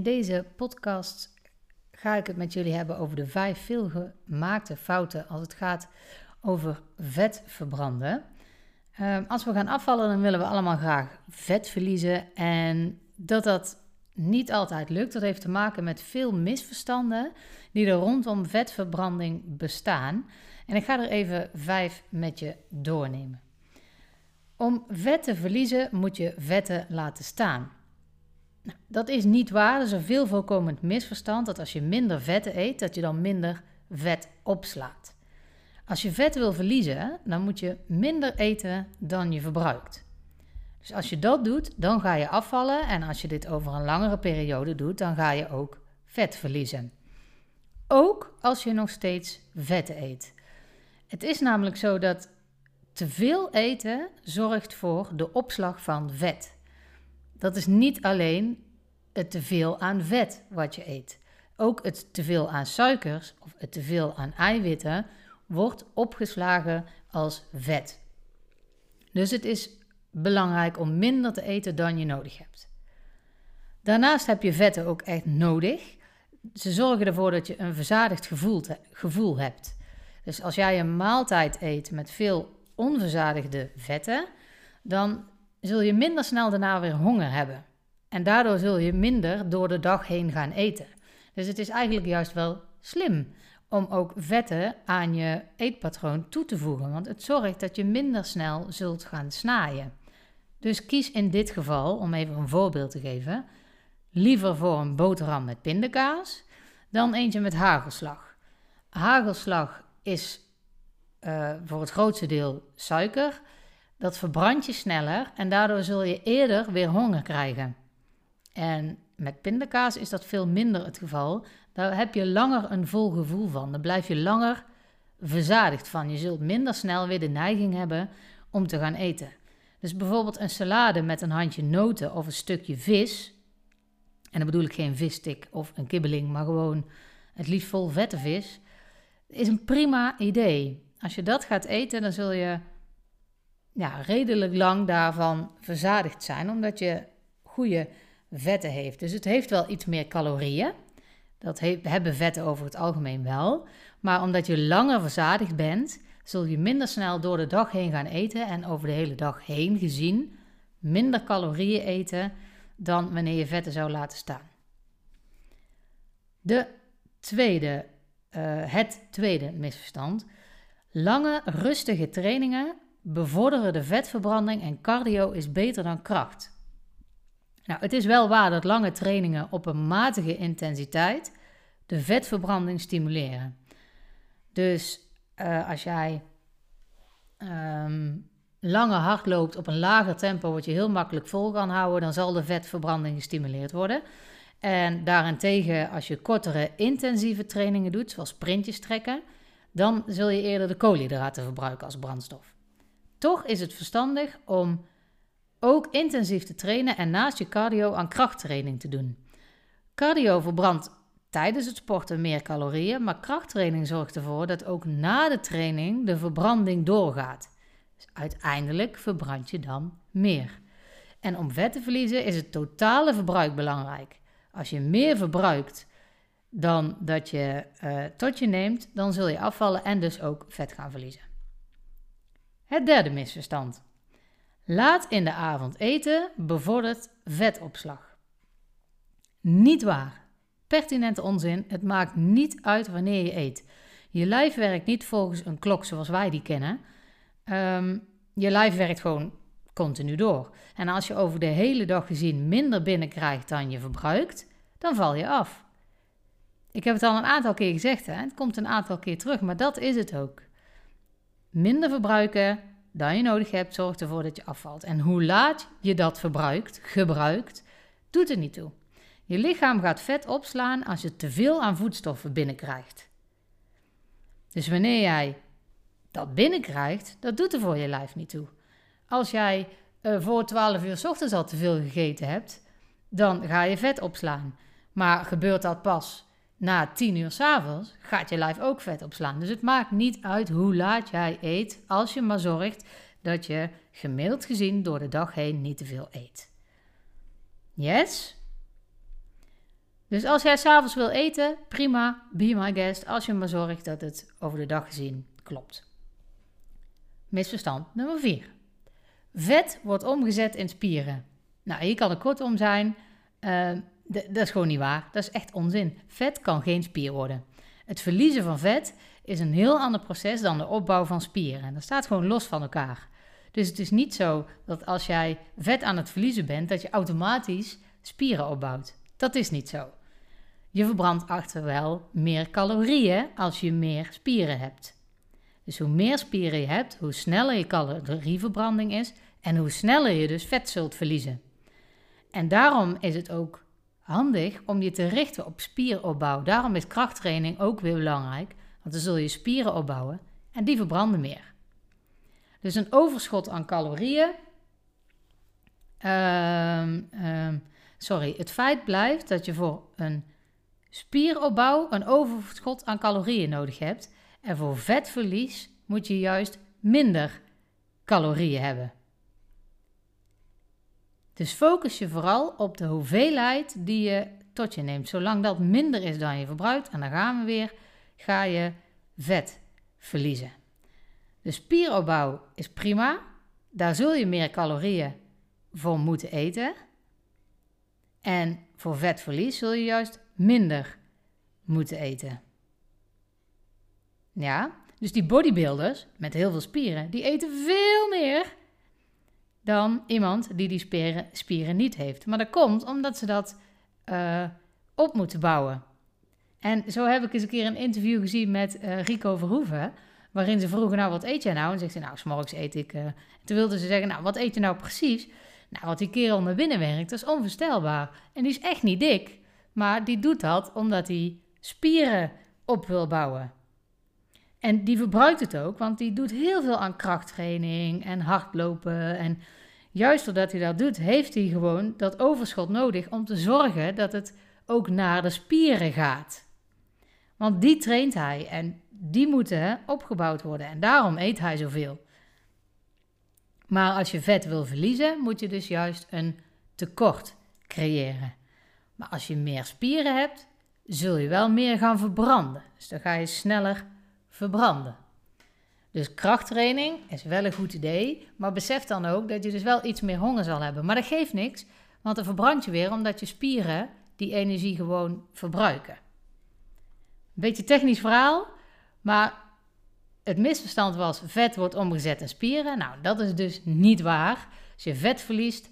In deze podcast ga ik het met jullie hebben over de vijf veelgemaakte fouten als het gaat over vet verbranden. Ehm, als we gaan afvallen, dan willen we allemaal graag vet verliezen. En dat dat niet altijd lukt, dat heeft te maken met veel misverstanden die er rondom vetverbranding bestaan. En ik ga er even vijf met je doornemen. Om vet te verliezen moet je vetten laten staan. Nou, dat is niet waar. Dat is een veel voorkomend misverstand dat als je minder vetten eet, dat je dan minder vet opslaat. Als je vet wil verliezen, dan moet je minder eten dan je verbruikt. Dus als je dat doet, dan ga je afvallen. En als je dit over een langere periode doet, dan ga je ook vet verliezen. Ook als je nog steeds vetten eet. Het is namelijk zo dat te veel eten zorgt voor de opslag van vet. Dat is niet alleen het teveel aan vet wat je eet. Ook het teveel aan suikers of het teveel aan eiwitten wordt opgeslagen als vet. Dus het is belangrijk om minder te eten dan je nodig hebt. Daarnaast heb je vetten ook echt nodig. Ze zorgen ervoor dat je een verzadigd gevoel, gevoel hebt. Dus als jij een maaltijd eet met veel onverzadigde vetten, dan zul je minder snel daarna weer honger hebben. En daardoor zul je minder door de dag heen gaan eten. Dus het is eigenlijk juist wel slim om ook vetten aan je eetpatroon toe te voegen, want het zorgt dat je minder snel zult gaan snaaien. Dus kies in dit geval, om even een voorbeeld te geven, liever voor een boterham met pindakaas dan eentje met hagelslag. Hagelslag is uh, voor het grootste deel suiker. Dat verbrandt je sneller en daardoor zul je eerder weer honger krijgen. En met pindakaas is dat veel minder het geval. Daar heb je langer een vol gevoel van. Daar blijf je langer verzadigd van. Je zult minder snel weer de neiging hebben om te gaan eten. Dus bijvoorbeeld een salade met een handje noten of een stukje vis. En dan bedoel ik geen visstick of een kibbeling, maar gewoon het liefst vol vette vis. Is een prima idee. Als je dat gaat eten, dan zul je ja, redelijk lang daarvan verzadigd zijn, omdat je goede vetten heeft. Dus het heeft wel iets meer calorieën. Dat hebben vetten over het algemeen wel. Maar omdat je langer verzadigd bent, zul je minder snel door de dag heen gaan eten en over de hele dag heen gezien minder calorieën eten dan wanneer je vetten zou laten staan. De tweede, uh, het tweede misverstand Lange, rustige trainingen bevorderen de vetverbranding en cardio is beter dan kracht. Nou, het is wel waar dat lange trainingen op een matige intensiteit de vetverbranding stimuleren. Dus uh, als jij um, lange hardloopt op een lager tempo, wat je heel makkelijk vol kan houden, dan zal de vetverbranding gestimuleerd worden. En daarentegen, als je kortere intensieve trainingen doet, zoals sprintjes trekken, dan zul je eerder de koolhydraten verbruiken als brandstof. Toch is het verstandig om ook intensief te trainen en naast je cardio aan krachttraining te doen. Cardio verbrandt tijdens het sporten meer calorieën, maar krachttraining zorgt ervoor dat ook na de training de verbranding doorgaat. Dus uiteindelijk verbrand je dan meer. En om vet te verliezen is het totale verbruik belangrijk. Als je meer verbruikt dan dat je uh, tot je neemt, dan zul je afvallen en dus ook vet gaan verliezen. Het derde misverstand. Laat in de avond eten bevordert vetopslag. Niet waar. Pertinente onzin. Het maakt niet uit wanneer je eet. Je lijf werkt niet volgens een klok zoals wij die kennen. Ehm, je lijf werkt gewoon continu door. En als je over de hele dag gezien minder binnenkrijgt dan je verbruikt, dan val je af. Ik heb het al een aantal keer gezegd, hè? het komt een aantal keer terug, maar dat is het ook. Minder verbruiken dan je nodig hebt, zorgt ervoor dat je afvalt. En hoe laat je dat verbruikt, gebruikt, doet er niet toe. Je lichaam gaat vet opslaan als je te veel aan voedstoffen binnenkrijgt. Dus wanneer jij dat binnenkrijgt, dat doet er voor je lijf niet toe. Als jij uh, voor 12 uur s ochtends al te veel gegeten hebt, dan ga je vet opslaan. Maar gebeurt dat pas na tien uur s'avonds gaat je lijf ook vet opslaan. Dus het maakt niet uit hoe laat jij eet, als je maar zorgt dat je gemiddeld gezien door de dag heen niet te veel eet. Yes? Dus als jij s'avonds wil eten, prima, be my guest, als je maar zorgt dat het over de dag gezien klopt. Misverstand nummer 4. Vet wordt omgezet in spieren. Nou, hier kan het kortom zijn. Uh, dat is gewoon niet waar. Dat is echt onzin. Vet kan geen spier worden. Het verliezen van vet is een heel ander proces dan de opbouw van spieren. Dat staat gewoon los van elkaar. Dus het is niet zo dat als jij vet aan het verliezen bent, dat je automatisch spieren opbouwt. Dat is niet zo. Je verbrandt achter wel meer calorieën als je meer spieren hebt. Dus hoe meer spieren je hebt, hoe sneller je calorieverbranding is en hoe sneller je dus vet zult verliezen. En daarom is het ook handig om je te richten op spieropbouw. Daarom is krachttraining ook weer belangrijk, want dan zul je spieren opbouwen en die verbranden meer. Dus een overschot aan calorieën. Ehm, ehm, sorry, het feit blijft dat je voor een spieropbouw een overschot aan calorieën nodig hebt. En voor vetverlies moet je juist minder calorieën hebben. Dus focus je vooral op de hoeveelheid die je tot je neemt. Zolang dat minder is dan je verbruikt, en dan gaan we weer, ga je vet verliezen. De spieropbouw is prima. Daar zul je meer calorieën voor moeten eten. En voor vetverlies zul je juist minder moeten eten. Ja, dus die bodybuilders met heel veel spieren, die eten veel meer dan iemand die die spieren, spieren niet heeft. Maar dat komt omdat ze dat uh, op moeten bouwen. En zo heb ik eens een keer een interview gezien met uh, Rico Verhoeven. Waarin ze vroegen, nou, wat eet jij nou? En zegt ze, nou, s'morgens eet ik... Uh, toen wilden ze zeggen, nou, wat eet je nou precies? Nou, wat die kerel naar binnen werkt, dat is onvoorstelbaar. En die is echt niet dik. Maar die doet dat omdat hij spieren op wil bouwen. En die verbruikt het ook, want die doet heel veel aan krachttraining en hardlopen. En juist doordat hij dat doet, heeft hij gewoon dat overschot nodig om te zorgen dat het ook naar de spieren gaat. Want die traint hij en die moeten opgebouwd worden. En daarom eet hij zoveel. Maar als je vet wil verliezen, moet je dus juist een tekort creëren. Maar als je meer spieren hebt, zul je wel meer gaan verbranden. Dus dan ga je sneller verbranden. Dus krachttraining is wel een goed idee, maar besef dan ook dat je dus wel iets meer honger zal hebben. Maar dat geeft niks, want dan verbrand je weer omdat je spieren die energie gewoon verbruiken. Een beetje technisch verhaal, maar het misverstand was vet wordt omgezet in spieren. Nou, dat is dus niet waar. Als je vet verliest,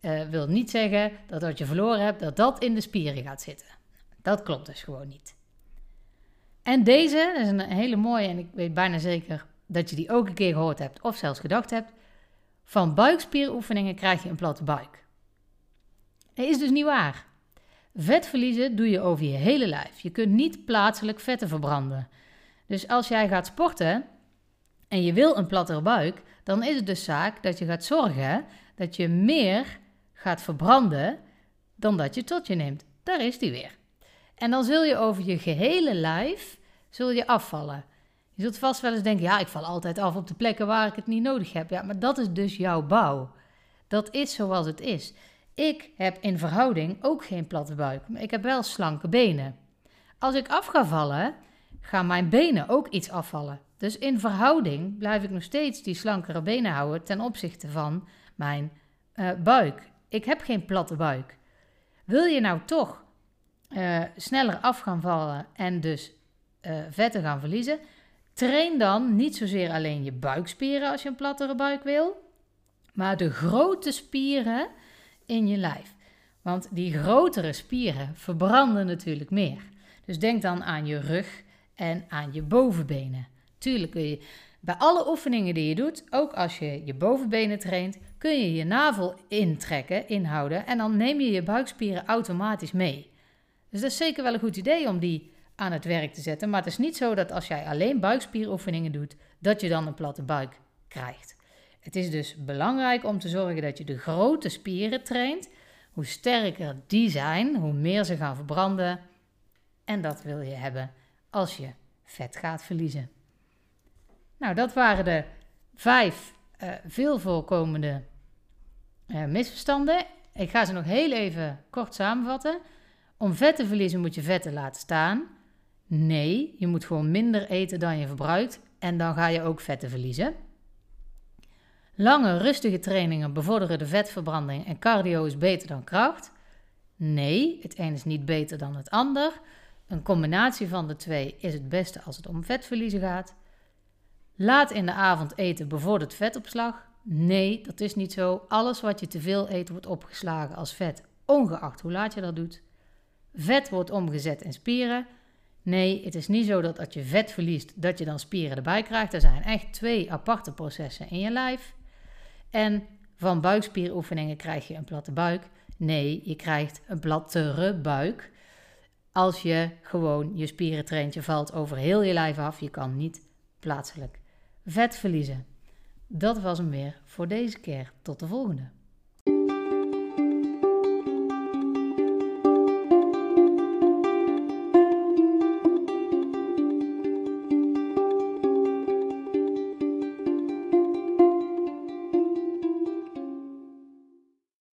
uh, wil niet zeggen dat wat je verloren hebt, dat dat in de spieren gaat zitten. Dat klopt dus gewoon niet. En deze is een hele mooie, en ik weet bijna zeker dat je die ook een keer gehoord hebt of zelfs gedacht hebt. Van buikspieroefeningen krijg je een platte buik. Dat is dus niet waar. Vet verliezen doe je over je hele lijf. Je kunt niet plaatselijk vetten verbranden. Dus als jij gaat sporten en je wil een plattere buik, dan is het dus zaak dat je gaat zorgen dat je meer gaat verbranden dan dat je tot je neemt. Daar is die weer. En dan zul je over je gehele lijf zul je afvallen. Je zult vast wel eens denken, ja, ik val altijd af op de plekken waar ik het niet nodig heb. Ja, maar dat is dus jouw bouw. Dat is zoals het is. Ik heb in verhouding ook geen platte buik, maar ik heb wel slanke benen. Als ik af ga vallen, gaan mijn benen ook iets afvallen. Dus in verhouding blijf ik nog steeds die slankere benen houden ten opzichte van mijn uh, buik. Ik heb geen platte buik. Wil je nou toch uh, sneller af gaan vallen en dus uh, vetten gaan verliezen, train dan niet zozeer alleen je buikspieren als je een plattere buik wil, maar de grote spieren in je lijf. Want die grotere spieren verbranden natuurlijk meer. Dus denk dan aan je rug en aan je bovenbenen. Tuurlijk kun je bij alle oefeningen die je doet, ook als je je bovenbenen traint, kun je je navel intrekken, inhouden en dan neem je je buikspieren automatisch mee. Dus dat is zeker wel een goed idee om die aan het werk te zetten. Maar het is niet zo dat als jij alleen buikspieroefeningen doet, dat je dan een platte buik krijgt. Het is dus belangrijk om te zorgen dat je de grote spieren traint. Hoe sterker die zijn, hoe meer ze gaan verbranden. En dat wil je hebben als je vet gaat verliezen. Nou, dat waren de vijf uh, veel voorkomende uh, misverstanden. Ik ga ze nog heel even kort samenvatten. Om vet te verliezen moet je vetten laten staan. Nee, je moet gewoon minder eten dan je verbruikt en dan ga je ook vetten verliezen. Lange, rustige trainingen bevorderen de vetverbranding en cardio is beter dan kracht. Nee, het een is niet beter dan het ander. Een combinatie van de twee is het beste als het om vetverliezen gaat. Laat in de avond eten bevordert vetopslag. Nee, dat is niet zo. Alles wat je te veel eet wordt opgeslagen als vet, ongeacht hoe laat je dat doet. Vet wordt omgezet in spieren. Nee, het is niet zo dat als je vet verliest, dat je dan spieren erbij krijgt. Er zijn echt twee aparte processen in je lijf. En van buikspieroefeningen krijg je een platte buik. Nee, je krijgt een plattere buik. Als je gewoon je spieren traint, je valt over heel je lijf af. Je kan niet plaatselijk vet verliezen. Dat was hem weer voor deze keer. Tot de volgende.